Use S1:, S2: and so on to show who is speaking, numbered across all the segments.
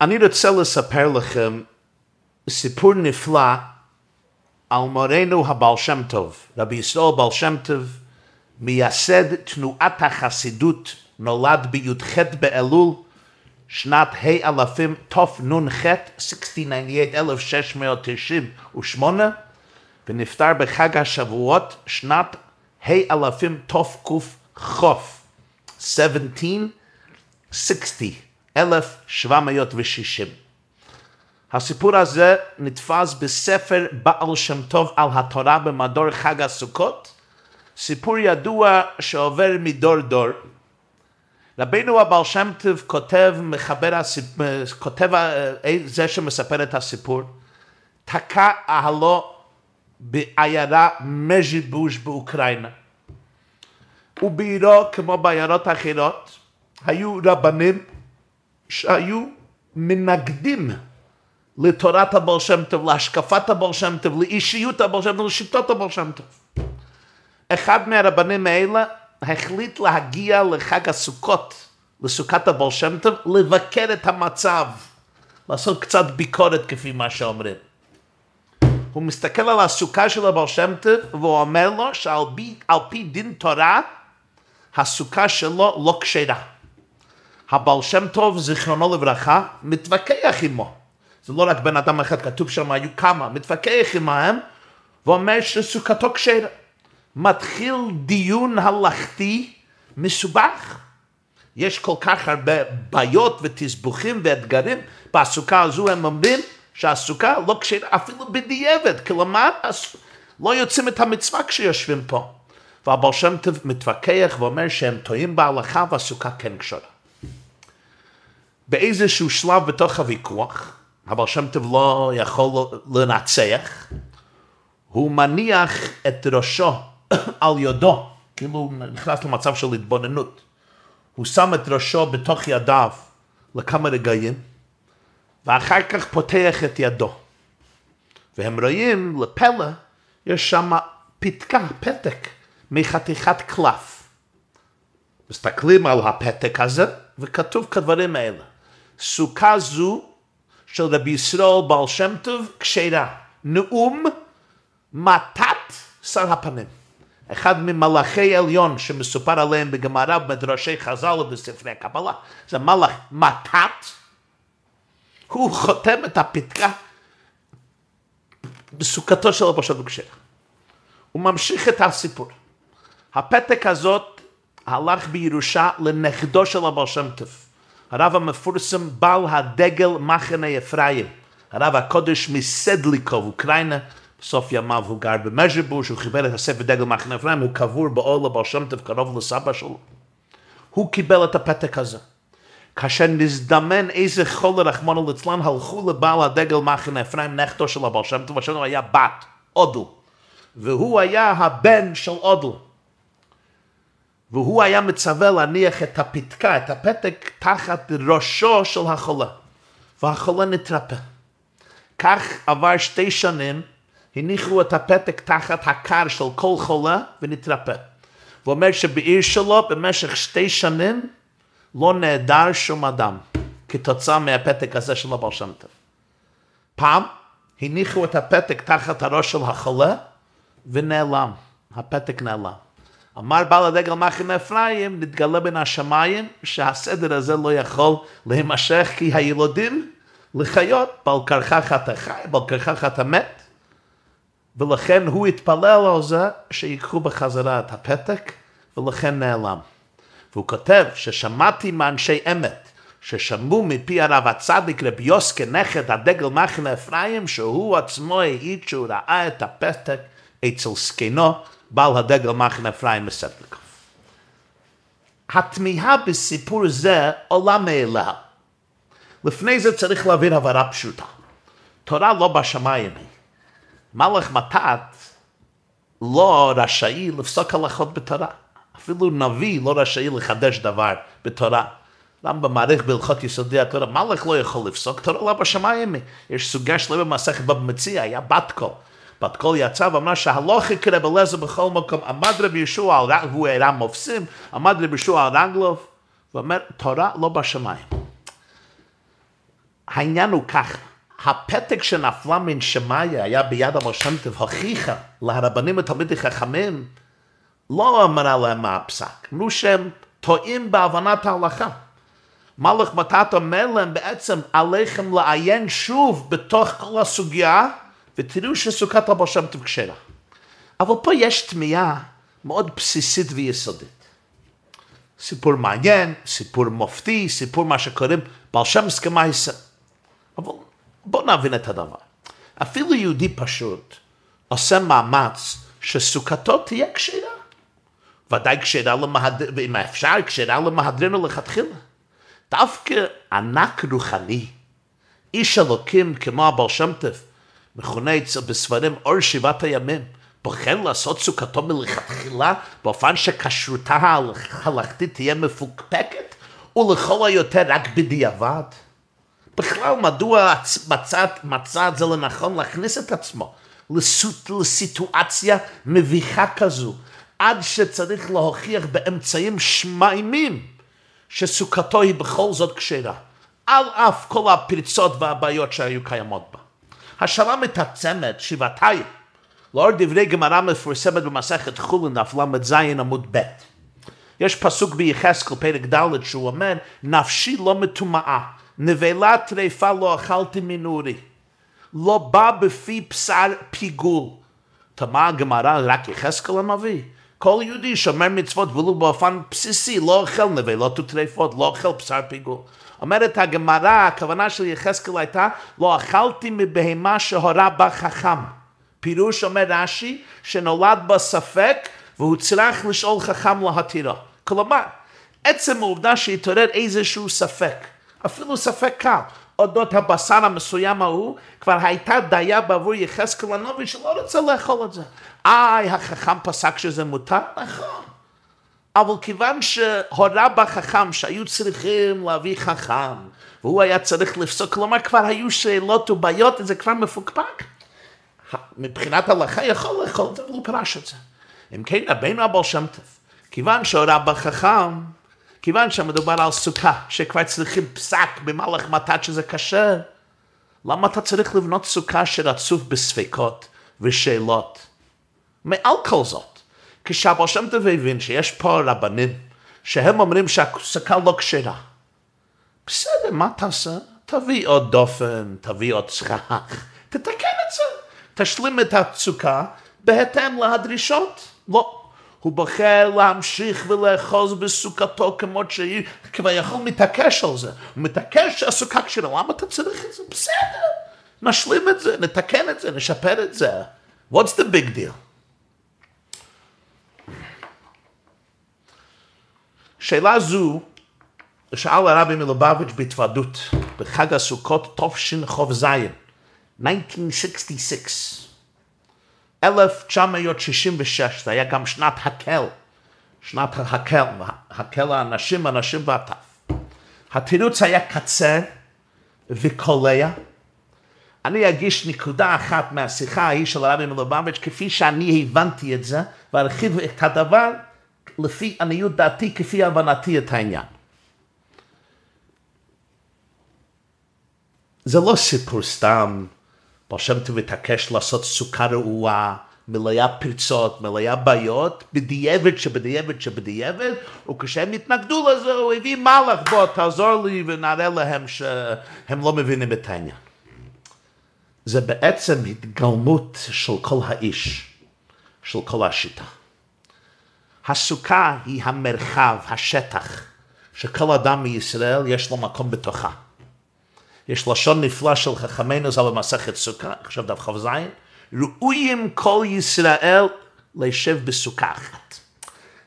S1: אני רוצה לספר לכם סיפור נפלא על מורנו הבעל שם טוב, רבי ישראל בעל שם טוב, מייסד תנועת החסידות, נולד בי"ח באלול, שנת ה' אלפים תנ"ח, 1698, ונפטר בחג השבועות, שנת ה' אלפים תק"כ, 1760, 1760. הסיפור הזה נתפס בספר בעל שם טוב על התורה במדור חג הסוכות, סיפור ידוע שעובר מדור דור. רבינו הבעל שם טוב כותב, מחבר הסיפור, כותב זה שמספר את הסיפור, תקע אהלו בעיירה מז'יבוש באוקראינה. ובעירו, כמו בעיירות אחרות, היו רבנים שהיו מנגדים לתורת הבעל שם טוב, להשקפת הבעל שם טוב, לאישיות הבעל שם טוב, לשיטות הבעל שם טוב. אחד מהרבנים האלה החליט להגיע לחג הסוכות, לסוכת הבעל שם טוב, לבקר את המצב, לעשות קצת ביקורת כפי מה שאומרים. הוא מסתכל על הסוכה של הבעל שם טוב והוא אומר לו שעל פי, פי דין תורה הסוכה שלו לא כשרה. הבעל שם טוב, זיכרונו לברכה, מתווכח עמו. זה לא רק בן אדם אחד, כתוב שם היו כמה, מתווכח עמהם ואומר שסוכתו כשרה. מתחיל דיון הלכתי מסובך. יש כל כך הרבה בעיות ותסבוכים ואתגרים בסוכה הזו, הם אומרים שהסוכה לא כשרה אפילו בדיעבד, כלומר לא יוצאים את המצווה כשיושבים פה. והבעל שם מתווכח ואומר שהם טועים בהלכה והסוכה כן כשרה. באיזשהו שלב בתוך הוויכוח, הבעל שם טוב לא יכול לנצח, הוא מניח את ראשו על ידו, כאילו נכנס למצב של התבוננות. הוא שם את ראשו בתוך ידיו לכמה רגעים, ואחר כך פותח את ידו. והם רואים, לפלא, יש שם פתקה, פתק, מחתיכת קלף. מסתכלים על הפתק הזה, וכתוב כדברים האלה. סוכה זו של רבי ישראל בעל שם טוב כשרה. נאום מתת שר הפנים. אחד ממלאכי עליון שמסופר עליהם בגמרא במדרשי חז"ל ובספרי קבלה, זה מלאך מתת, הוא חותם את הפתקה בסוכתו של רבו שלום כשרה. הוא ממשיך את הסיפור. הפתק הזאת הלך בירושה לנכדו של הבעל שם טוב. הרב המפורסם בעל הדגל מחנה אפרים, הרב הקודש מסדליקוב, אוקראינה, בסוף ימיו הוא גר במז'בוש, הוא חיבר את הספר דגל מחנה אפרים, הוא קבור באור לבעל שם טוב קרוב לסבא שלו. הוא קיבל את הפתק הזה. כאשר נזדמן איזה חול רחמונו ליצלן, הלכו לבעל הדגל מחנה אפרים, נכדו של הבעל שם טוב, השם היה בת, אודל. והוא היה הבן של אודל. והוא היה מצווה להניח את הפתקה, את הפתק, תחת ראשו של החולה. והחולה נתרפא. כך עבר שתי שנים, הניחו את הפתק תחת הקר של כל חולה ונתרפא. הוא אומר שבעיר שלו במשך שתי שנים לא נעדר שום אדם, כתוצאה מהפתק הזה של הבעל שם טוב. פעם הניחו את הפתק תחת הראש של החולה ונעלם, הפתק נעלם. אמר בעל הדגל מחנה אפרים, נתגלה בין השמיים שהסדר הזה לא יכול להימשך כי הילודים לחיות בל כרכך אתה חי, בל כרכך אתה מת. ולכן הוא התפלל על זה שיקחו בחזרה את הפתק ולכן נעלם. והוא כותב ששמעתי מאנשי אמת ששמעו מפי הרב הצדיק רבי יוסקה נכד הדגל מחנה אפרים שהוא עצמו העיד שהוא ראה את הפתק אצל זקנו בעל הדגל מחנה אפרים מסטליקוב. התמיהה בסיפור זה עולה מאליה. לפני זה צריך להבין הבהרה פשוטה. תורה לא בשמיים היא. מלך מתת לא רשאי לפסוק הלכות בתורה. אפילו נביא לא רשאי לחדש דבר בתורה. רמב"ם מעריך בהלכות יסודי התורה, מלך לא יכול לפסוק, תורה לא בשמיים. יש סוגיה שלמה במסכת בבא מציע, היה בת קול. בת קול יצא ואמרה שהלוך יקרה בלזה בכל מקום, עמד רבי ישוע, הוא היה מופסים, עמד רבי ישוע על רגלו, ואומר, תורה לא בשמיים. העניין הוא ככה, הפתק שנפלה מן שמאיה היה ביד הבעל שם טוב, הוכיחה לרבנים ותלמידי חכמים, לא אמרה להם מה הפסק, אמרו שהם טועים בהבנת ההלכה. מלך מתת אומר להם בעצם עליכם לעיין שוב בתוך כל הסוגיה ותראו שסוכת הבעל שם כשרה. אבל פה יש תמיהה מאוד בסיסית ויסודית. סיפור מעניין, סיפור מופתי, סיפור מה שקוראים בעל שם סכמה היסר. אבל בואו נבין את הדבר. אפילו יהודי פשוט עושה מאמץ שסוכתו תהיה כשרה. ודאי כשרה למהדרין, ואם אפשר, כשרה למהדרין לכתחילה. דווקא ענק רוחני, איש אלוקים כמו הבעל שם טוב, מכונה בספרים אור שבעת הימים, בוחר לעשות סוכתו מלכתחילה באופן שכשרותה ההלכתית תהיה מפוקפקת ולכל היותר רק בדיעבד. בכלל, מדוע מצא, מצא את זה לנכון להכניס את עצמו לסוט, לסיטואציה מביכה כזו, עד שצריך להוכיח באמצעים שמיימים שסוכתו היא בכל זאת כשרה, על אף כל הפרצות והבעיות שהיו קיימות בה. השאלה מתעצמת שבעתיים, לאור דברי גמרא מפורסמת במסכת חולין, דף ל"ז עמוד ב'. יש פסוק ביחזקאל פרק ד' שהוא אומר, נפשי לא מטומאה, נבלה טרפה לא אכלתי מנורי, לא בא בפי בשר פיגול. תמה הגמרא רק יחזקאל המביא. כל יהודי שומר מצוות ולו באופן בסיסי, לא אוכל נבלות וטרפות, לא אוכל בשר פיגול. אומרת הגמרא, הכוונה של יחזקאל הייתה, לא אכלתי מבהמה שהורה בה חכם. פירוש אומר רש"י, שנולד בה ספק והוא צריך לשאול חכם להתירו. כלומר, עצם העובדה שהתעורר איזשהו ספק, אפילו ספק קל, אודות הבשר המסוים ההוא, כבר הייתה דיה בעבור יחזקאל הנביא שלא רוצה לאכול את זה. איי, החכם פסק שזה מותר? נכון. אבל כיוון שהורה בחכם שהיו צריכים להביא חכם, והוא היה צריך לפסוק, כלומר כבר היו שאלות ובעיות, זה כבר מפוקפק. מבחינת הלכה יכול לאכול את זה, אבל הוא פרש את זה. אם כן, רבינו הבעל שם טוב, כיוון שהורה בחכם, כיוון שמדובר על סוכה, שכבר צריכים פסק במהלך מתת שזה כשר, למה אתה צריך לבנות סוכה שרצוף בספקות ושאלות? מעל כל זאת, כשהבעל שם טוב הבין שיש פה רבנים שהם אומרים שהסוכה לא כשרה. בסדר, מה תעשה? תביא עוד דופן, תביא עוד סכך, תתקן את זה. תשלים את התסוקה בהתאם לדרישות. לא. הוא בוחר להמשיך ולאחוז בסוכתו כמות שהיא, כביכול מתעקש על זה. הוא מתעקש שהסוכה כשרה, למה אתה צריך את זה? בסדר, נשלים את זה, נתקן את זה, נשפר את זה. What's the big deal? שאלה זו שאל הרבי מלובביץ' בהתוועדות בחג הסוכות תשכ"ז 1966. 1966, זה היה גם שנת הקל, שנת הקל, הקל האנשים, אנשים והטף. התירוץ היה קצר וקולע. אני אגיש נקודה אחת מהשיחה ההיא של הרבי מלובביץ', כפי שאני הבנתי את זה, וארחיב את הדבר לפי עניות דעתי, כפי הבנתי את העניין. זה לא סיפור סתם. בר שם טוב התעקש לעשות סוכה רעועה, מלאה פרצות, מלאה בעיות, בדיעבד שבדיעבד שבדיעבד, וכשהם התנגדו לזה הוא הביא מלאך, בוא תעזור לי ונראה להם שהם לא מבינים את העניין. זה בעצם התגלמות של כל האיש, של כל השיטה. הסוכה היא המרחב, השטח, שכל אדם מישראל יש לו מקום בתוכה. יש לשון נפלא של חכמינו זה במסכת סוכה, עכשיו דף כ"ז, ראויים כל ישראל להישב בסוכה אחת.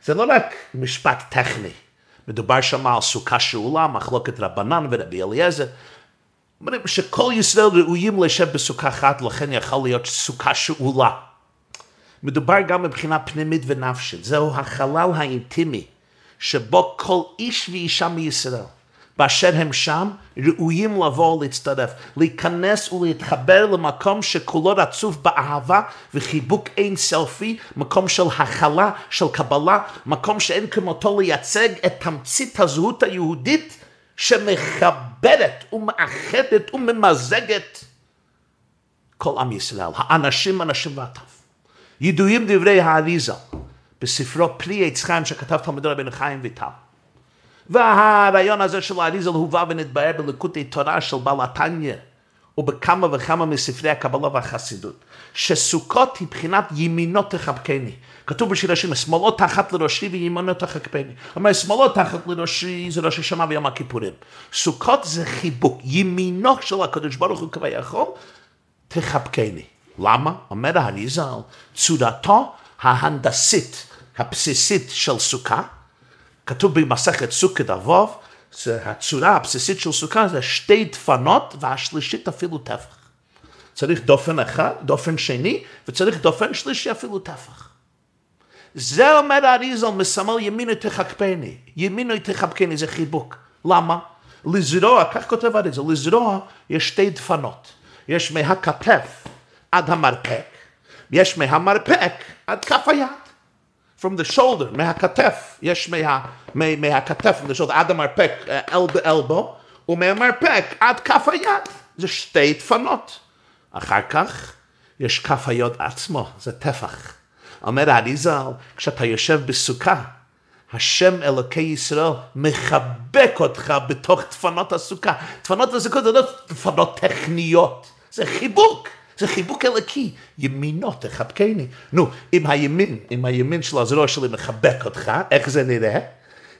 S1: זה לא רק משפט טכני, מדובר שם על סוכה שאולה, מחלוקת רבנן ורבי אליעזר, אומרים שכל ישראל ראויים להישב בסוכה אחת, לכן יכול להיות סוכה שאולה. מדובר גם מבחינה פנימית ונפשית, זהו החלל האינטימי, שבו כל איש ואישה מישראל באשר הם שם, ראויים לבוא להצטרף, להיכנס ולהתחבר למקום שכולו רצוף באהבה וחיבוק אין סלפי, מקום של הכלה, של קבלה, מקום שאין כמותו לייצג את תמצית הזהות היהודית שמחברת ומאחדת וממזגת כל עם ישראל, האנשים, אנשים והטף. ידועים דברי האריזה בספרו פרי עץ חיים שכתב תלמידו רבינו חיים ויטל. והרעיון הזה של האריזה הובא ונתבהר בלקוטי תורה של בעל התניא ובכמה וכמה מספרי הקבלה והחסידות, שסוכות היא בחינת ימינו תחבקני. כתוב בשיר השם, שמאלו תחת לראשי וימינו תחבקני. אומר, שמאלו תחת לראשי זה ראש השנה ויום הכיפורים. סוכות זה חיבוק, ימינו של הקדוש ברוך הוא כביכול, תחבקני. למה? אומר האריזל, צורתו ההנדסית, הבסיסית של סוכה, כתוב במסכת סוכת אבוב, הצורה הבסיסית של סוכה זה שתי דפנות והשלישית אפילו טפח. צריך דופן אחד, דופן שני, וצריך דופן שלישי אפילו טפח. זה אומר האריזל מסמל ימינו תחכפני, ימינו תחבקני זה חיבוק. למה? לזרוע, כך כותב האריזל, לזרוע יש שתי דפנות. יש מהכתף עד המרפק, יש מהמרפק עד כף היד. from the shoulder, מהכתף, יש מה, מה, מהכתף, from the shoulder, עד המרפק, elbow, elbow, ומהמרפק עד כף היד. זה שתי דפנות. אחר כך יש כף היד עצמו, זה טפח. אומר האריזל, כשאתה יושב בסוכה, השם אלוקי ישראל מחבק אותך בתוך דפנות הסוכה. דפנות הסוכה זה לא דפנות טכניות, זה חיבוק. זה חיבוק אלוקי, ימינו תחבקני. נו, אם הימין, אם הימין של הזרוע שלי מחבק אותך, איך זה נראה?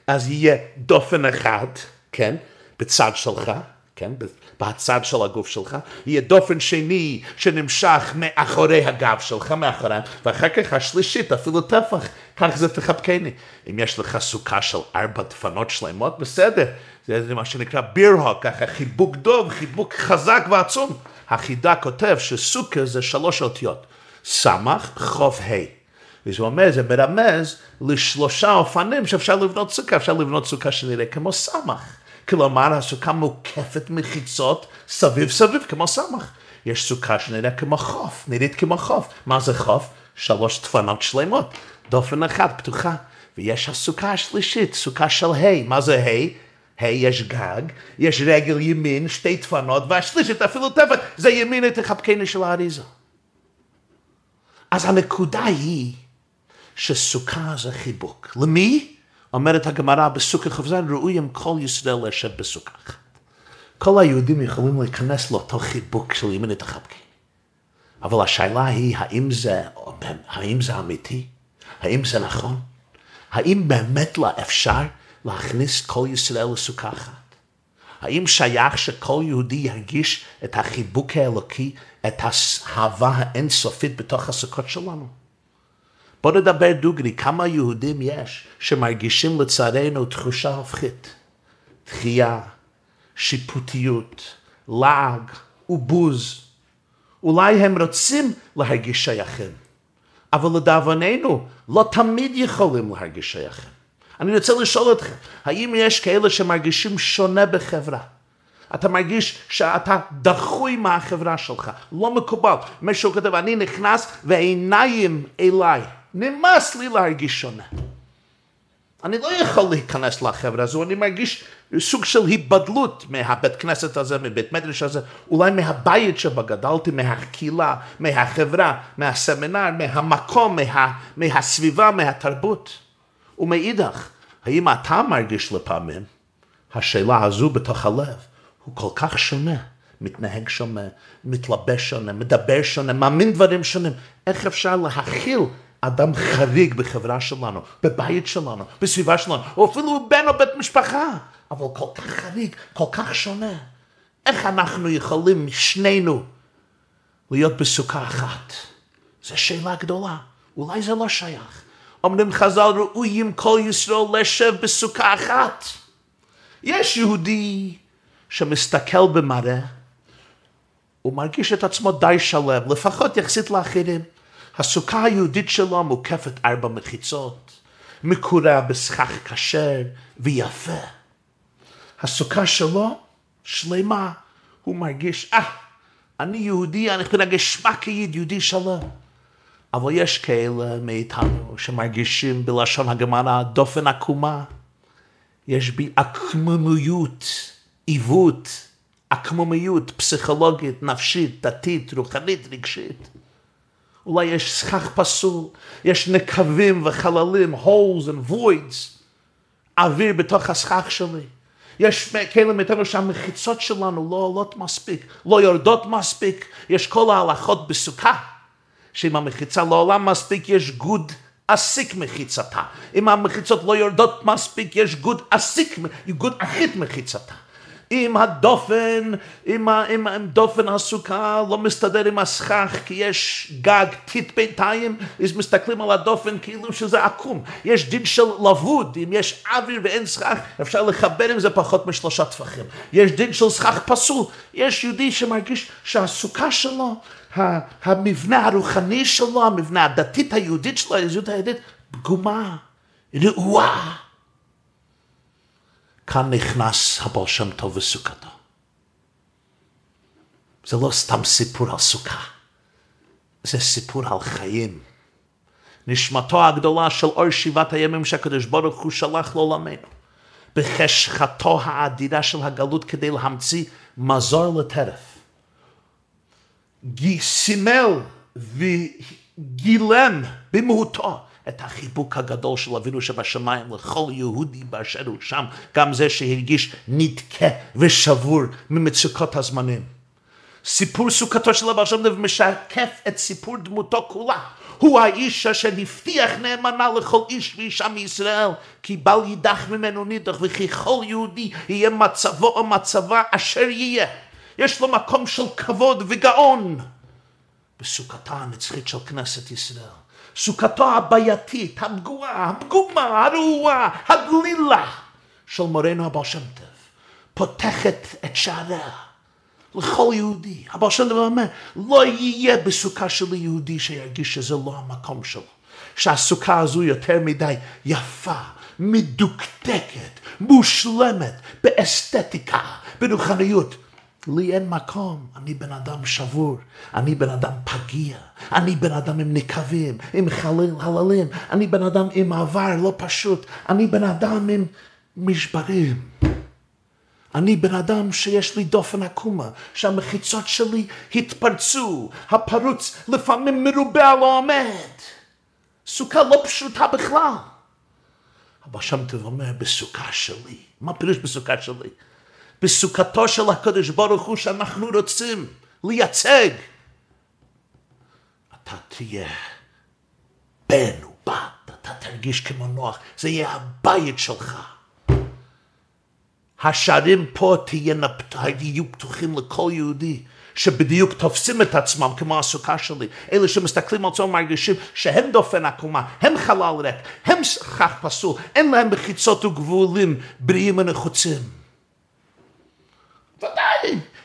S1: אז יהיה דופן אחד, כן, בצד שלך, כן, בצד של הגוף שלך, יהיה דופן שני שנמשך מאחורי הגב שלך, מאחוריהם, ואחר כך השלישית, אפילו טפח, כך זה תחבקני. אם יש לך סוכה של ארבע דפנות שלמות, בסדר, זה מה שנקרא בירהוק, ככה חיבוק דוב, חיבוק חזק ועצום. החידה כותב שסוכה זה שלוש אותיות, סמך, חוף, ה'. וזה אומר, זה מרמז לשלושה אופנים שאפשר לבנות סוכה, אפשר לבנות סוכה שנראה כמו סמך. כלומר, הסוכה מוקפת מחיצות סביב סביב כמו סמך. יש סוכה שנראה כמו חוף, נראית כמו חוף. מה זה חוף? שלוש דפנות שלמות, דופן אחת פתוחה. ויש הסוכה השלישית, סוכה של ה', מה זה ה'? ה' יש גג, יש רגל ימין, שתי דפנות, והשלישית אפילו טפת, זה ימין את החפקני של האריזה. אז הנקודה היא שסוכה זה חיבוק. למי? אומרת הגמרא בסוכה כ"ז, ראויים כל ישראל לשב בסוכה. כל היהודים יכולים להיכנס לאותו חיבוק של ימין את החפקני. אבל השאלה היא, האם זה, האם זה אמיתי? האם זה נכון? האם באמת לא אפשר להכניס כל ישראל לסוכה אחת? האם שייך שכל יהודי ירגיש את החיבוק האלוקי, את האהבה האינסופית בתוך הסוכות שלנו? בוא נדבר דוגרי, כמה יהודים יש שמרגישים לצערנו תחושה הופכית, דחייה, שיפוטיות, לעג ובוז. אולי הם רוצים להרגיש שייכים, אבל לדאבוננו לא תמיד יכולים להרגיש שייכים. אני רוצה לשאול אתכם, האם יש כאלה שמרגישים שונה בחברה? אתה מרגיש שאתה דחוי מהחברה שלך, לא מקובל. מישהו כותב, אני נכנס ועיניים אליי, נמאס לי להרגיש שונה. אני לא יכול להיכנס לחברה הזו, אני מרגיש סוג של היבדלות מהבית כנסת הזה, מבית מדרש הזה, אולי מהבית שבה גדלתי, מהקהילה, מהחברה, מהסמינר, מהמקום, מה, מהסביבה, מהתרבות. ומאידך, האם אתה מרגיש לפעמים, השאלה הזו בתוך הלב, הוא כל כך שונה, מתנהג שונה, מתלבש שונה, מדבר שונה, מאמין דברים שונים, איך אפשר להכיל אדם חריג בחברה שלנו, בבית שלנו, בסביבה שלנו, או אפילו בן או בית משפחה, אבל כל כך חריג, כל כך שונה. איך אנחנו יכולים שנינו להיות בסוכה אחת? זו שאלה גדולה, אולי זה לא שייך. אומרים חז"ל ראויים כל ישראל לשב בסוכה אחת. יש יהודי שמסתכל במראה, הוא מרגיש את עצמו די שלם, לפחות יחסית לאחרים. הסוכה היהודית שלו מוקפת ארבע מחיצות, מקורה בסכך כשר ויפה. הסוכה שלו שלמה, הוא מרגיש, אה, אני יהודי, אני להגיד שמע כיהודי שלם. אבל יש כאלה מאיתנו שמרגישים בלשון הגמרא דופן עקומה. יש בי עקמומיות, עיוות, עקמומיות פסיכולוגית, נפשית, דתית, רוחנית, רגשית. אולי יש סכך פסול, יש נקבים וחללים, holes and voids, אוויר בתוך הסכך שלי. יש כאלה מאיתנו שהמחיצות שלנו לא עולות מספיק, לא יורדות מספיק, יש כל ההלכות בסוכה, שאם המחיצה לא עולה מספיק יש גוד אסיק מחיצתה. אם המחיצות לא יורדות מספיק יש גוד אסיק, גוד אחית מחיצתה. אם הדופן, אם, אם, אם דופן הסוכה לא מסתדר עם הסכך כי יש גג טיט בינתיים, אז מסתכלים על הדופן כאילו שזה עקום. יש דין של לבוד, אם יש אוויר ואין סכך, אפשר לחבר עם זה פחות משלושה טפחים. יש דין של סכך פסול. יש יהודי שמרגיש שהסוכה שלו, המבנה הרוחני שלו, המבנה הדתית היהודית שלו, הזהות היהודית, פגומה, רעועה. כאן נכנס הבעל שם טוב וסוכתו. זה לא סתם סיפור על סוכה, זה סיפור על חיים. נשמתו הגדולה של אור שבעת הימים שהקדוש ברוך הוא שלח לעולמנו. בחשכתו האדירה של הגלות כדי להמציא מזור לטרף. סימל וגילם במהותו את החיבוק הגדול של אבינו שבשמיים לכל יהודי באשר הוא שם, גם זה שהרגיש נדכה ושבור ממצוקות הזמנים. סיפור סוכתו של הבעל שם טוב משקף את סיפור דמותו כולה. הוא האיש אשר הבטיח נאמנה לכל איש ואישה מישראל, כי בל יידח ממנו נידח, וכי כל יהודי יהיה מצבו או מצבה אשר יהיה. יש לו מקום של כבוד וגאון בסוכתה הנצחית של כנסת ישראל. סוכתו הבעייתית, הפגועה, הפגומה, הרעועה, הגלילה של מורנו הבעל שם טוב, פותחת את שעריה לכל יהודי. הבעל שם טוב אומר, לא יהיה בסוכה של יהודי שירגיש שזה לא המקום שלו. שהסוכה הזו יותר מדי יפה, מדוקדקת, מושלמת, באסתטיקה, ברוחניות. לי אין מקום, אני בן אדם שבור, אני בן אדם פגיע, אני בן אדם עם נקבים, עם חליל, חללים, אני בן אדם עם עבר לא פשוט, אני בן אדם עם משברים. אני בן אדם שיש לי דופן עקומה, שהמחיצות שלי התפרצו, הפרוץ לפעמים מרובה לא עומד. סוכה לא פשוטה בכלל. אבל שם אומר, בסוכה שלי. מה פירוש בסוכה שלי? בסוכתו של הקדוש ברוך הוא שאנחנו רוצים לייצג. אתה תהיה בן ובת, אתה תרגיש כמו נוח, זה יהיה הבית שלך. השערים פה תהיינה, יהיו פתוחים לכל יהודי. שבדיוק תופסים את עצמם כמו הסוכה שלי. אלה שמסתכלים על עצמם מרגישים שהם דופן עקומה, הם חלל ריק, הם שכח פסול, אין להם מחיצות וגבולים בריאים ונחוצים.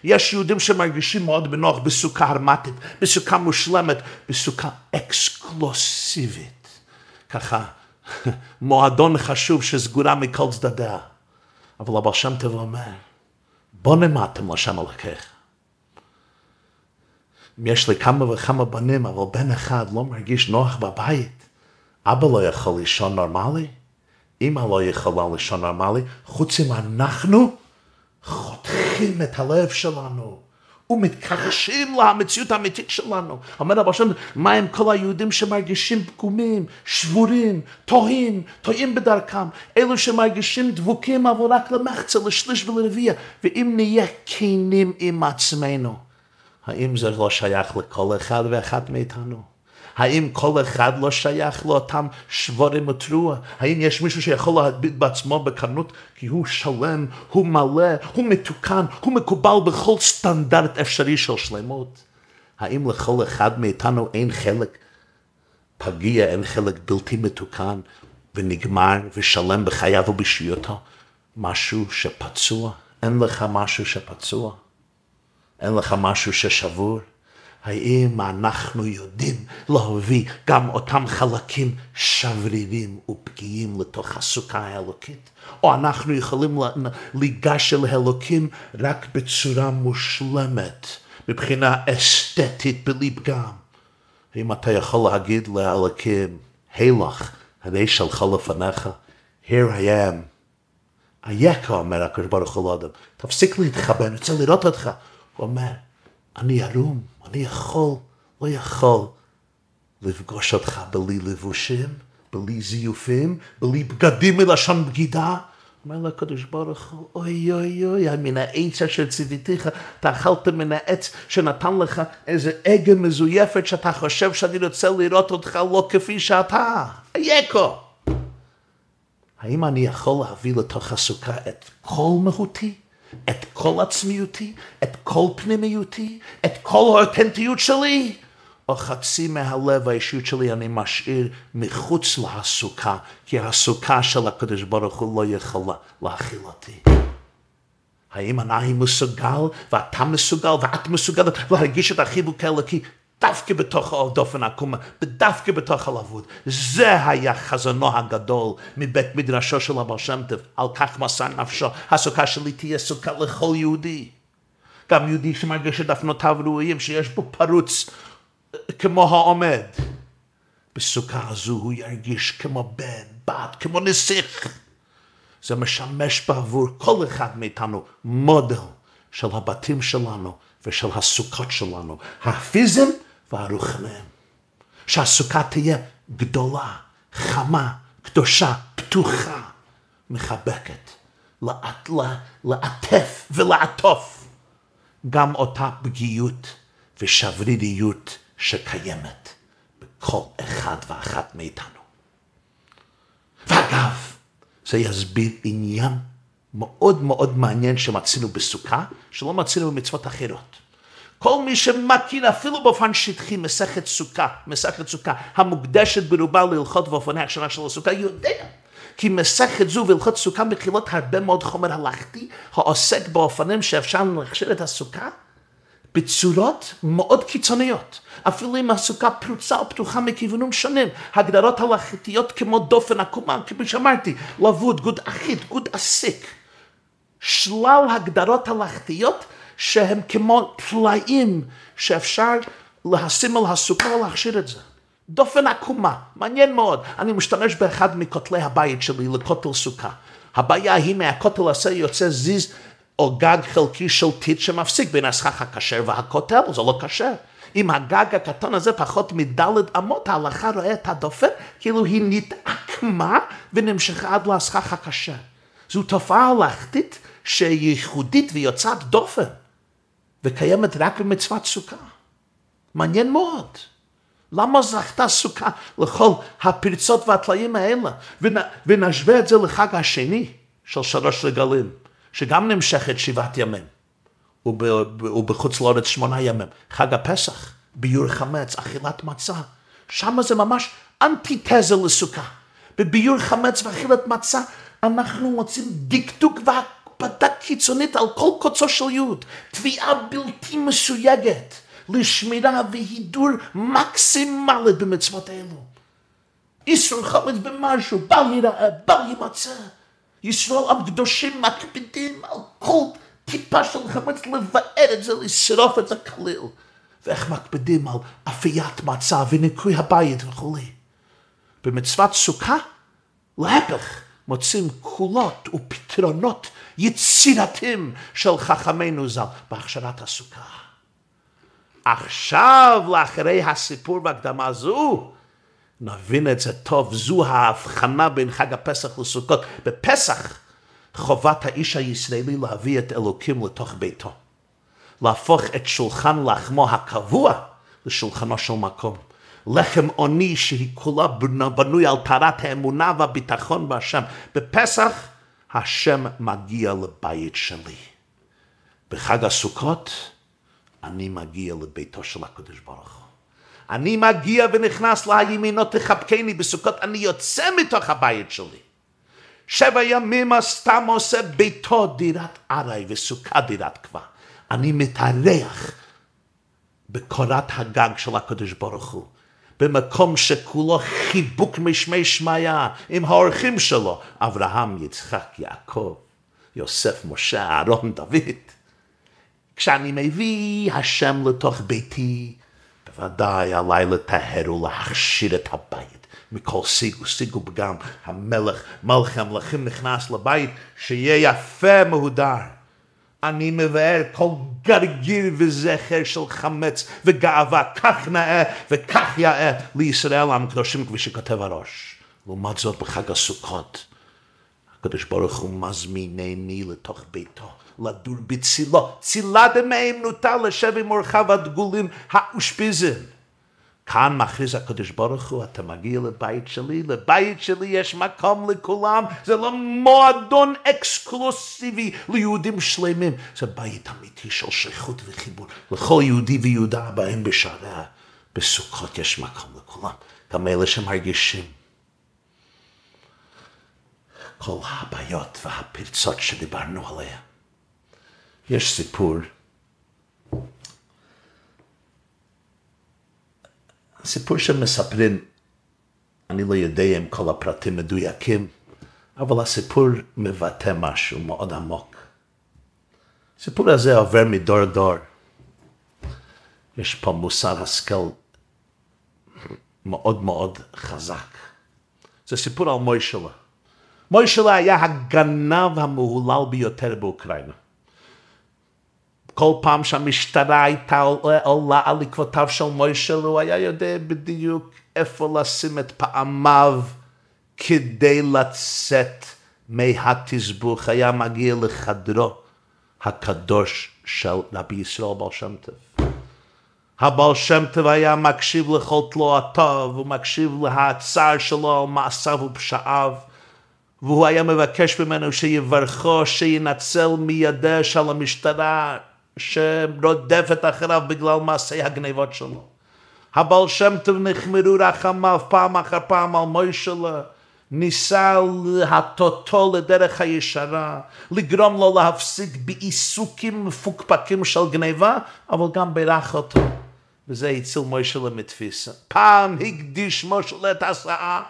S1: יש יהודים שמרגישים מאוד בנוח בסוכה הרמטית, בסוכה מושלמת, בסוכה אקסקלוסיבית. ככה, מועדון חשוב שסגורה מכל צדדיה. אבל הבעל שם טוב אומר, בוא נמדתם לשם אלוקיך. יש לי כמה וכמה בנים, אבל בן אחד לא מרגיש נוח בבית. אבא לא יכול לישון נורמלי, אמא לא יכולה לישון נורמלי, חוץ אם אנחנו חותכים את הלב שלנו ומתכחשים למציאות האמיתית שלנו. אומר רב השם, מה עם כל היהודים שמרגישים פגומים, שבורים, טועים, טועים בדרכם, אלו שמרגישים דבוקים אבל רק למחצה, לשליש ולרביע, ואם נהיה כנים עם עצמנו, האם זה לא שייך לכל אחד ואחת מאיתנו? האם כל אחד לא שייך לאותם שבורים ותרועה? האם יש מישהו שיכול להביט בעצמו בקנות כי הוא שלם, הוא מלא, הוא מתוקן, הוא מקובל בכל סטנדרט אפשרי של שלמות? האם לכל אחד מאיתנו אין חלק פגיע, אין חלק בלתי מתוקן ונגמר ושלם בחייו ובשיותו? משהו שפצוע? אין לך משהו שפצוע? אין לך משהו ששבור? האם אנחנו יודעים להביא גם אותם חלקים שברירים ופגיעים לתוך הסוכה האלוקית? או אנחנו יכולים להיגש אל אלוקים רק בצורה מושלמת, מבחינה אסתטית בלי פגם? האם אתה יכול להגיד לאלוקים, הילך, הרי שלך לפניך, here I am, אייכה, אומר הקדוש ברוך הוא לאדם, תפסיק להתחבא, אני רוצה לראות אותך. הוא אומר, אני ערום, אני יכול, לא יכול לפגוש אותך בלי לבושים, בלי זיופים, בלי בגדים מלשון בגידה. אומר לו הקדוש ברוך הוא, אוי אוי אוי, מן העץ אשר ציוויתיך, אתה אכלת מן העץ שנתן לך איזה עגל מזויפת שאתה חושב שאני רוצה לראות אותך לא כפי שאתה. אייכו. האם אני יכול להביא לתוך הסוכה את כל מהותי, את כל עצמיותי, את כל פנימיותי, את כל האותנטיות שלי? או חצי מהלב האישיות שלי אני משאיר מחוץ לסוכה, כי הסוכה של הקדוש ברוך הוא לא יכולה להכיל אותי. האם אני מסוגל, ואתה מסוגל, ואת מסוגלת להרגיש את החיבוק האלוקי דווקא בתוך הדופן העקומה, ודווקא בתוך הלבוד. זה היה חזונו הגדול מבית מדרשו של אבר שם טוב, על כך מסר נפשו. הסוכה שלי תהיה סוכה לכל יהודי. גם יהודי שמרגיש את דפנותיו ראויים, שיש בו פרוץ כמו העומד. בסוכה הזו הוא ירגיש כמו בן, בת, כמו נסיך. זה משמש בעבור כל אחד מאיתנו מודל של הבתים שלנו ושל הסוכות שלנו, הפיזיים והרוחניים. שהסוכה תהיה גדולה, חמה, קדושה, פתוחה, מחבקת, לעט, לעטף ולעטוף גם אותה פגיעות ושבריריות שקיימת בכל אחד ואחת מאיתנו. ואגב, זה יסביר עניין מאוד מאוד מעניין שמצינו בסוכה, שלא מצינו במצוות אחרות. כל מי שמכיר אפילו באופן שטחי מסכת סוכה, מסכת סוכה המוקדשת ברובה להלכות ואופני הכשרה של הסוכה, יודע כי מסכת זו והלכות סוכה מכילות הרבה מאוד חומר הלכתי העוסק באופנים שאפשר להכשיר את הסוכה בצורות מאוד קיצוניות. אפילו אם הסוכה פרוצה או פתוחה מכיוונים שונים. הגדרות הלכתיות כמו דופן עקומה, כפי שאמרתי, לבוד, גוד אחית, גוד אסיק. שלל הגדרות הלכתיות שהם כמו פלאים שאפשר לשים על הסוכה ולהכשיר את זה. דופן עקומה, מעניין מאוד. אני משתמש באחד מכותלי הבית שלי לכותל סוכה. הבעיה היא מהכותל הזה יוצא זיז או גג חלקי של טיט שמפסיק בין הסכך הכשר והכותל, זה לא כשר. אם הגג הקטן הזה פחות מדלת אמות, ההלכה רואה את הדופן כאילו היא נתעקמה ונמשכה עד לסכך הכשר. זו תופעה הלכתית שהיא ייחודית ויוצאת דופן, וקיימת רק במצוות סוכה. מעניין מאוד. למה זכתה סוכה לכל הפרצות והטלאים האלה? ונשווה את זה לחג השני של שלוש רגלים. שגם נמשכת שבעת ימים, ובחוץ לארץ שמונה ימים. חג הפסח, ביור חמץ, אכילת מצה, שם זה ממש אנטיתזה לסוכה. בביור חמץ ואכילת מצה אנחנו מוצאים דקדוק והקפדה קיצונית על כל קוצו של יוד, תביעה בלתי מסויגת לשמירה והידור מקסימלית במצוות האלו. איסור חמץ במשהו, בל יראה, בל יימצא. ישראל הקדושים מקפידים על כל טיפה של חמץ לבאר את זה, לשרוף את זה כליל. ואיך מקפידים על אפיית מצה וניקוי הבית וכולי. במצוות סוכה, להפך, מוצאים קולות ופתרונות יצירתיים של חכמינו ז"ל בהכשרת הסוכה. עכשיו, לאחרי הסיפור בהקדמה זו, נבין את זה טוב, זו ההבחנה בין חג הפסח לסוכות. בפסח חובת האיש הישראלי להביא את אלוקים לתוך ביתו. להפוך את שולחן לחמו הקבוע לשולחנו של מקום. לחם עוני שהיא כולה בנוי על טהרת האמונה והביטחון בהשם. בפסח השם מגיע לבית שלי. בחג הסוכות אני מגיע לביתו של הקדוש ברוך הוא. אני מגיע ונכנס לימינו תחבקני בסוכות, אני יוצא מתוך הבית שלי. שבע ימים הסתם עושה ביתו דירת ארעי וסוכה דירת קבע. אני מתארח בקורת הגג של הקדוש ברוך הוא. במקום שכולו חיבוק משמי שמיא עם האורחים שלו, אברהם, יצחק, יעקב, יוסף, משה, אהרון, דוד. כשאני מביא השם לתוך ביתי, בוודאי עליי לטהר ולהכשיר את הבית מכל שיג ושיג ופגם, המלך, מלכי המלכים נכנס לבית, שיהיה יפה מהודר. אני מבאר כל גרגיר וזכר של חמץ וגאווה, כך נאה וכך יאה לישראל עם קדושים כפי שכותב הראש. לעומת זאת בחג הסוכות, הקדוש ברוך הוא מזמינני לתוך ביתו. לדור בצילו, צילה דמאמנותה לשב עם אורחיו הדגולים האושפיזם. כאן מכריז הקדוש ברוך הוא, אתה מגיע לבית שלי, לבית שלי יש מקום לכולם, זה לא מועדון אקסקלוסיבי ליהודים שלמים, זה בית אמיתי של שייכות וחיבור לכל יהודי ויהודה הבאים בשעריה. בסוכות יש מקום לכולם, גם אלה שמרגישים כל הבעיות והפרצות שדיברנו עליהן. יש סיפור. סיפור שמספרים, אני לא יודע אם כל הפרטים מדויקים, אבל הסיפור מבטא משהו מאוד עמוק. הסיפור הזה עובר מדור דור. יש פה מוסר השכל מאוד מאוד חזק. זה סיפור על מוישלה. מוישלה היה הגנב המהולל ביותר באוקראינה. כל פעם שהמשטרה הייתה עולה על עקבותיו של מוישל, הוא היה יודע בדיוק איפה לשים את פעמיו כדי לצאת מהתסבוך, היה מגיע לחדרו הקדוש של רבי ישראל בר שם טוב. הבעל שם טוב היה מקשיב לכל תלועתו, הוא מקשיב להצער שלו על מעשיו ופשעיו, והוא היה מבקש ממנו שיברכו, שינצל מידיה של המשטרה, שרודפת אחריו בגלל מעשי הגניבות שלו. הבעל שם טוב נחמרו רחמיו פעם אחר פעם על מוישלה, ניסה להטוטו לדרך הישרה, לגרום לו להפסיק בעיסוקים מפוקפקים של גניבה, אבל גם בירך אותו. וזה הציל מוישלה מתפיסה. פעם הקדיש מוישלה את הסעה,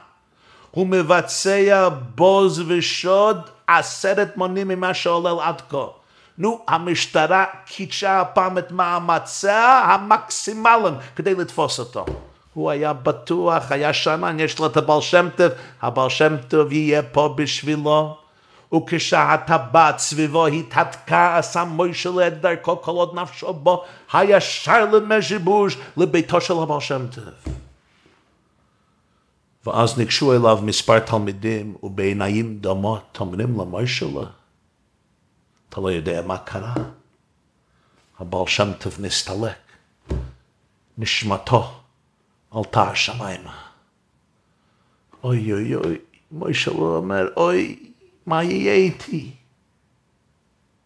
S1: הוא מבצע בוז ושוד עשרת מונים ממה שעולל עד כה. נו, המשטרה קידשה הפעם את מאמציה המקסימליים כדי לתפוס אותו. הוא היה בטוח, היה שנה, יש לו את הבעל שם טוב, הבעל שם טוב יהיה פה בשבילו. וכשהטבעת סביבו התהדקה, עשה מוישה את דרכו כל עוד נפשו בו, הישר למז'יבוש לביתו של הבעל שם טוב. ואז ניגשו אליו מספר תלמידים, ובעיניים דומות אומרים למוישה אתה לא יודע מה קרה. הבעל שם טוב נסתלק, נשמתו עלתה השמיימה. אוי אוי אוי, מוישה לא אומר, אוי, מה יהיה איתי?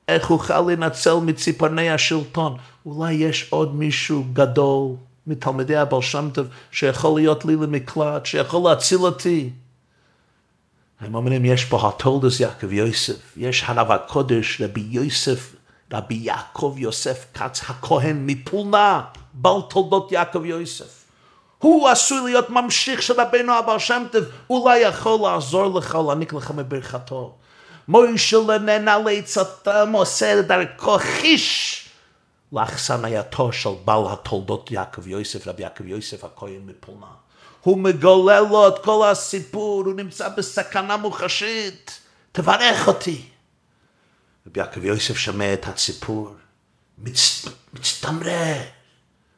S1: איך אוכל לנצל מציפורני השלטון? אולי יש עוד מישהו גדול מתלמידי הבעל שם טוב שיכול להיות לי למקלט, שיכול להציל אותי. הם אומרים, יש פה התולדס יעקב יוסף, יש הרב הקודש, רבי יוסף, רבי יעקב יוסף כץ הכהן מפולנה, בעל תולדות יעקב יוסף. הוא עשוי להיות ממשיך של רבינו אבר שם טוב, אולי יכול לעזור לך, להעניק לך מברכתו. מוישה לננה לעצתם עושה דרכו חיש לאכסנייתו של בעל התולדות יעקב יוסף, רבי יעקב יוסף הכהן מפולנה. הוא מגולל לו את כל הסיפור, הוא נמצא בסכנה מוחשית, תברך אותי. רבי יעקב יוסף שומע את הסיפור, מצ... מצטמרר.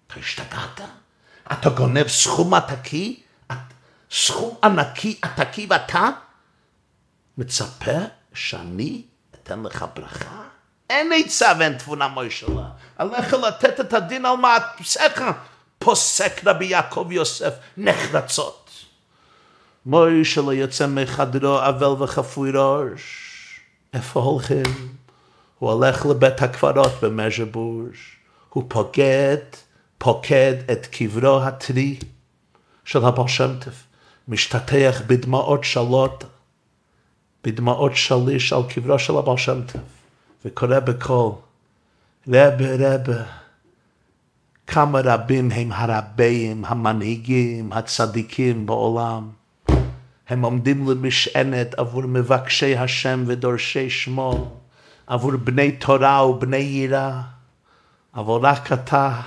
S1: אתה השתגעת? אתה גונב סכום עתקי? סכום ענקי עתקי ואתה מצפה שאני אתן לך ברכה? אין עצה ואין תבונה מוישלה. עליך לתת את הדין על מעשיך. פוסק רבי יעקב יוסף נחרצות. מוישה לא יוצא מחדרו אבל וחפוי ראש. איפה הולכים? הוא הולך לבית הקברות במז'בוש. הוא פוקד, פוקד את קברו הטרי של הבעל שם בדמעות שלות, בדמעות שליש על קברו של הבעל שם. וקורא בקול, רבה רבה כמה רבים הם הרבים, המנהיגים, הצדיקים בעולם. הם עומדים למשענת עבור מבקשי השם ודורשי שמו, עבור בני תורה ובני יראה. אבל רק אתה,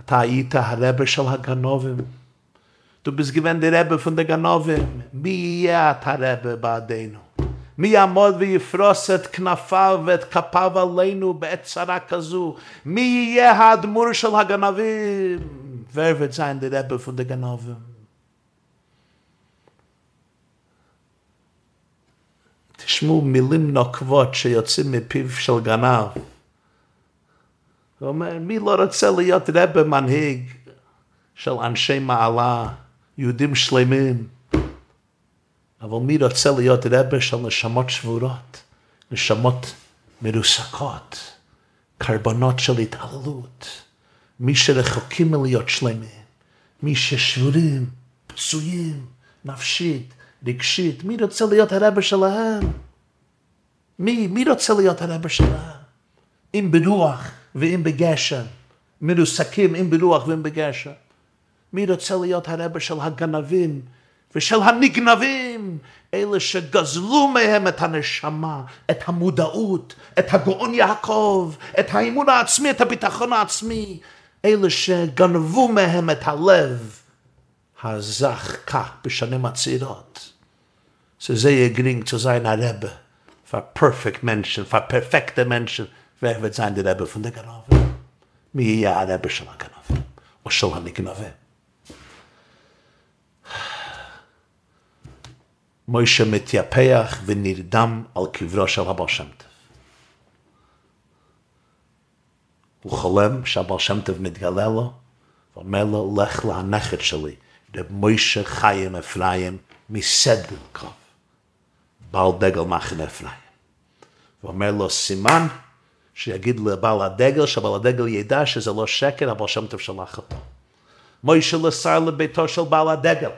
S1: אתה היית הרבה של הגנובים. Du bist gewend der Rebbe von der Ganovim. Mi yat ha Rebbe מי יעמוד ויפרוס את כנפיו ואת כפיו עלינו בעת צרה כזו? מי יהיה האדמור של הגנבים? ורבד זין דרבב ודגנובים. תשמעו מילים נוקבות שיוצאים מפיו של גנב. הוא אומר, מי לא רוצה להיות רבב מנהיג של אנשי מעלה, יהודים שלמים? אבל מי רוצה להיות רבה של נשמות שבורות, נשמות מרוסקות, קרבנות של התעללות, מי שרחוקים מלהיות שלמים, מי ששבורים, פצועים, נפשית, רגשית, מי רוצה להיות הרבה שלהם? מי, מי רוצה להיות הרבה שלהם? אם ברוח ואם בגשם, מרוסקים אם ברוח ואם בגשם. מי רוצה להיות הרבה של הגנבים ושל הנגנבים, אלה שגזלו מהם את הנשמה, את המודעות, את הגאון יעקב, את האמון העצמי, את הביטחון העצמי, אלה שגנבו מהם את הלב הזך כך בשנים הצעירות. Så זה יגרינג zu sein ein Rebbe, für perfect Menschen, für perfekte Menschen, wer wird sein der Rebbe von der Ganove? Ja ein Rebbe של הגנove, או של הנגנove. מוישה מתייפח ונרדם על קברו של הבעל שם טוב. הוא חולם שהבעל שם טוב מתגלה לו, ואומר לו, לך להנכד שלי, רב מוישה חיים אפרים מסדלקוב, בעל דגל מחנה אפרים. ואומר לו, סימן שיגיד לבעל הדגל, שבעל הדגל ידע שזה לא שקר, הבעל שם טוב שלח אותו. מוישה לשר לביתו של בעל הדגל.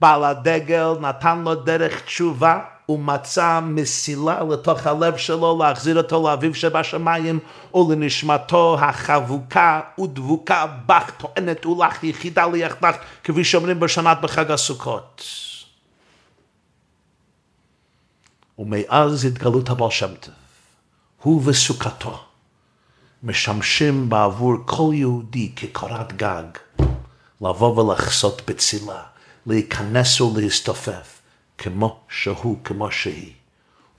S1: בעל הדגל נתן לו דרך תשובה ומצא מסילה לתוך הלב שלו להחזיר אותו לאביו שבשמיים ולנשמתו החבוקה ודבוקה בך טוענת ולך יחידה ליחדך כפי שאומרים בשנת בחג הסוכות. ומאז התגלות הבעל שם טוב, הוא וסוכתו משמשים בעבור כל יהודי כקורת גג לבוא ולחסות בצילה להיכנס ולהסתופף, כמו שהוא, כמו שהיא.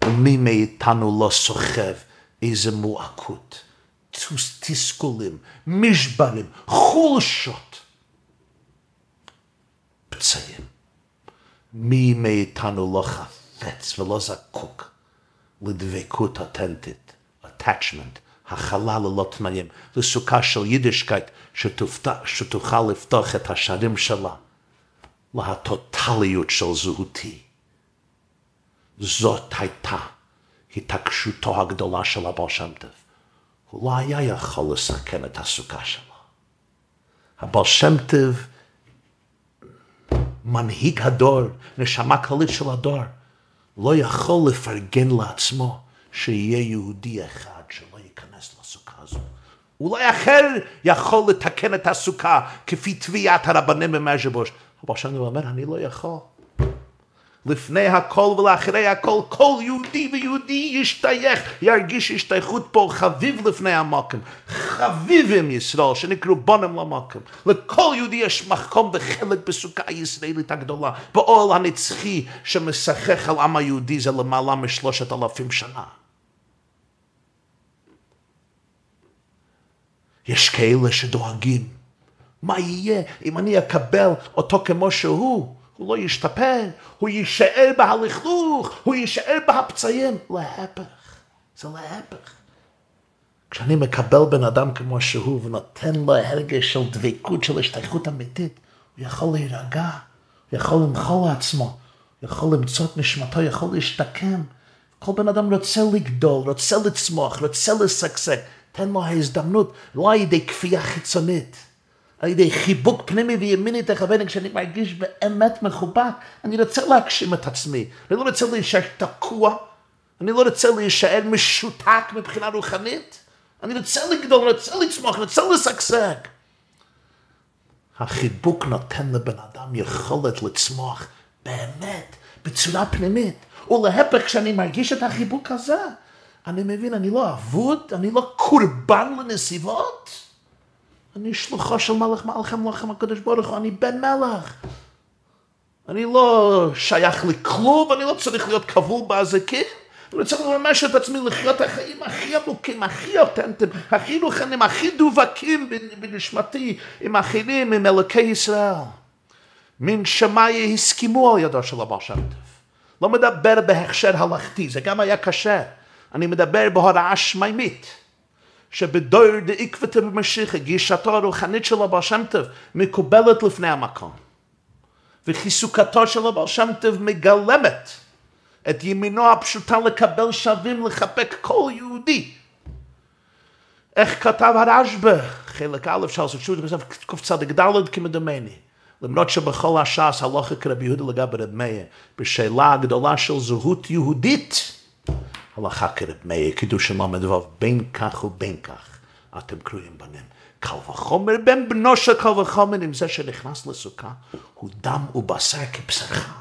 S1: ומי מאיתנו לא סוחב איזה מועקות, תסכולים, משברים, חולשות, פצעים. מי מאיתנו לא חפץ ולא זקוק לדבקות אותנטית, attachment, החלל ללא תנאים, לסוכה של יידישקייט שתוכל לפתוח את השערים שלה. להטוטליות של זהותי. זאת הייתה התעקשותו הגדולה של הבעל שם טוב. הוא לא היה יכול לסכן את הסוכה שלו. הבעל שם טוב, מנהיג הדור, נשמה כללית של הדור, לא יכול לפרגן לעצמו שיהיה יהודי אחד שלא ייכנס לסוכה הזו. אולי אחר יכול לתקן את הסוכה כפי תביעת הרבנים במז'בוש. שם הוא אומר, אני לא יכול. לפני הכל ולאחרי הכל, כל יהודי ויהודי ישתייך, ירגיש השתייכות פה חביב לפני המקום. חביבים ישראל, שנקראו בונם למקום. לכל יהודי יש מקום וחלק בסוכה הישראלית הגדולה, בעול הנצחי שמשחק על עם היהודי זה למעלה משלושת אלפים שנה. יש כאלה שדואגים. מה יהיה אם אני אקבל אותו כמו שהוא? הוא לא ישתפר, הוא יישאר בהלכלוך, הוא יישאר בהפצעים. להפך, זה להפך. כשאני מקבל בן אדם כמו שהוא ונותן לו הרגש של דבקות, של השתייכות אמיתית, הוא יכול להירגע, הוא יכול למחול לעצמו, הוא יכול למצוא את נשמתו, הוא יכול להשתקם. כל בן אדם רוצה לגדול, רוצה לצמוח, רוצה לשגשג. תן לו ההזדמנות, לא על ידי כפייה חיצונית. על ידי חיבוק פנימי וימיני תכוון, כשאני מרגיש באמת מחובק, אני רוצה להגשים את עצמי. אני לא רוצה להישאר תקוע, אני לא רוצה להישאר משותק מבחינה רוחנית. אני רוצה לגדול, אני רוצה לצמוח, אני רוצה לשגשג. החיבוק נותן לבן אדם יכולת לצמוח באמת, בצורה פנימית. ולהפך, כשאני מרגיש את החיבוק הזה, אני מבין, אני לא אבוד, אני לא קורבן לנסיבות. אני שלוחו של מלך מלכם לכם הקדוש ברוך הוא, אני בן מלך. אני לא שייך לכלום, אני לא צריך להיות כבול באזיקים. אני צריך לממש את עצמי לחיות החיים הכי עמוקים, הכי אותנטיים, הכי רוחניים, הכי דובקים בנשמתי עם אחרים, עם אלוקי ישראל. מן שמאי הסכימו על ידו של הבעל שם טוב. לא מדבר בהכשר הלכתי, זה גם היה קשה. אני מדבר בהוראה שמימית. שבדור דעקבתא במשיחא, גישתו הרוחנית של הבעל שם טוב מקובלת לפני המקום. וחיסוקתו של הבעל שם טוב מגלמת את ימינו הפשוטה לקבל שווים לחבק כל יהודי. איך כתב הרשב"א, חלק א' של ספשות, קצ"ד כמדומני. למרות שבכל הש"ס הלכה כרבי יהודה לגבי רב מאיר, בשאלה הגדולה של זהות יהודית, הלכה כרב מאיר, קידוש למד ו', בין כך ובין כך אתם קרויים בנים. קל וחומר בן בנו של קל וחומר עם זה שנכנס לסוכה, הוא דם ובשר כבשרך.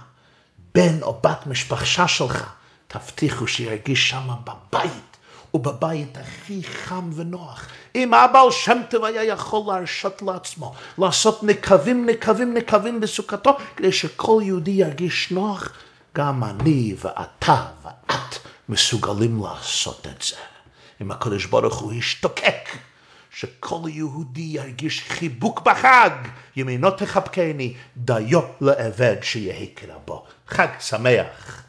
S1: בן או בת משפחה שלך, תבטיחו שירגיש שמה בבית, ובבית הכי חם ונוח. אם הבעל שם טוב היה יכול להרשות לעצמו לעשות נקבים, נקבים, נקבים בסוכתו, כדי שכל יהודי ירגיש נוח, גם אני ואתה ואת מסוגלים לעשות את זה. אם הקדוש ברוך הוא ישתוקק, שכל יהודי ירגיש חיבוק בחג, ימינו תחבקני, דיו לעבד שיהי כרבו. חג שמח.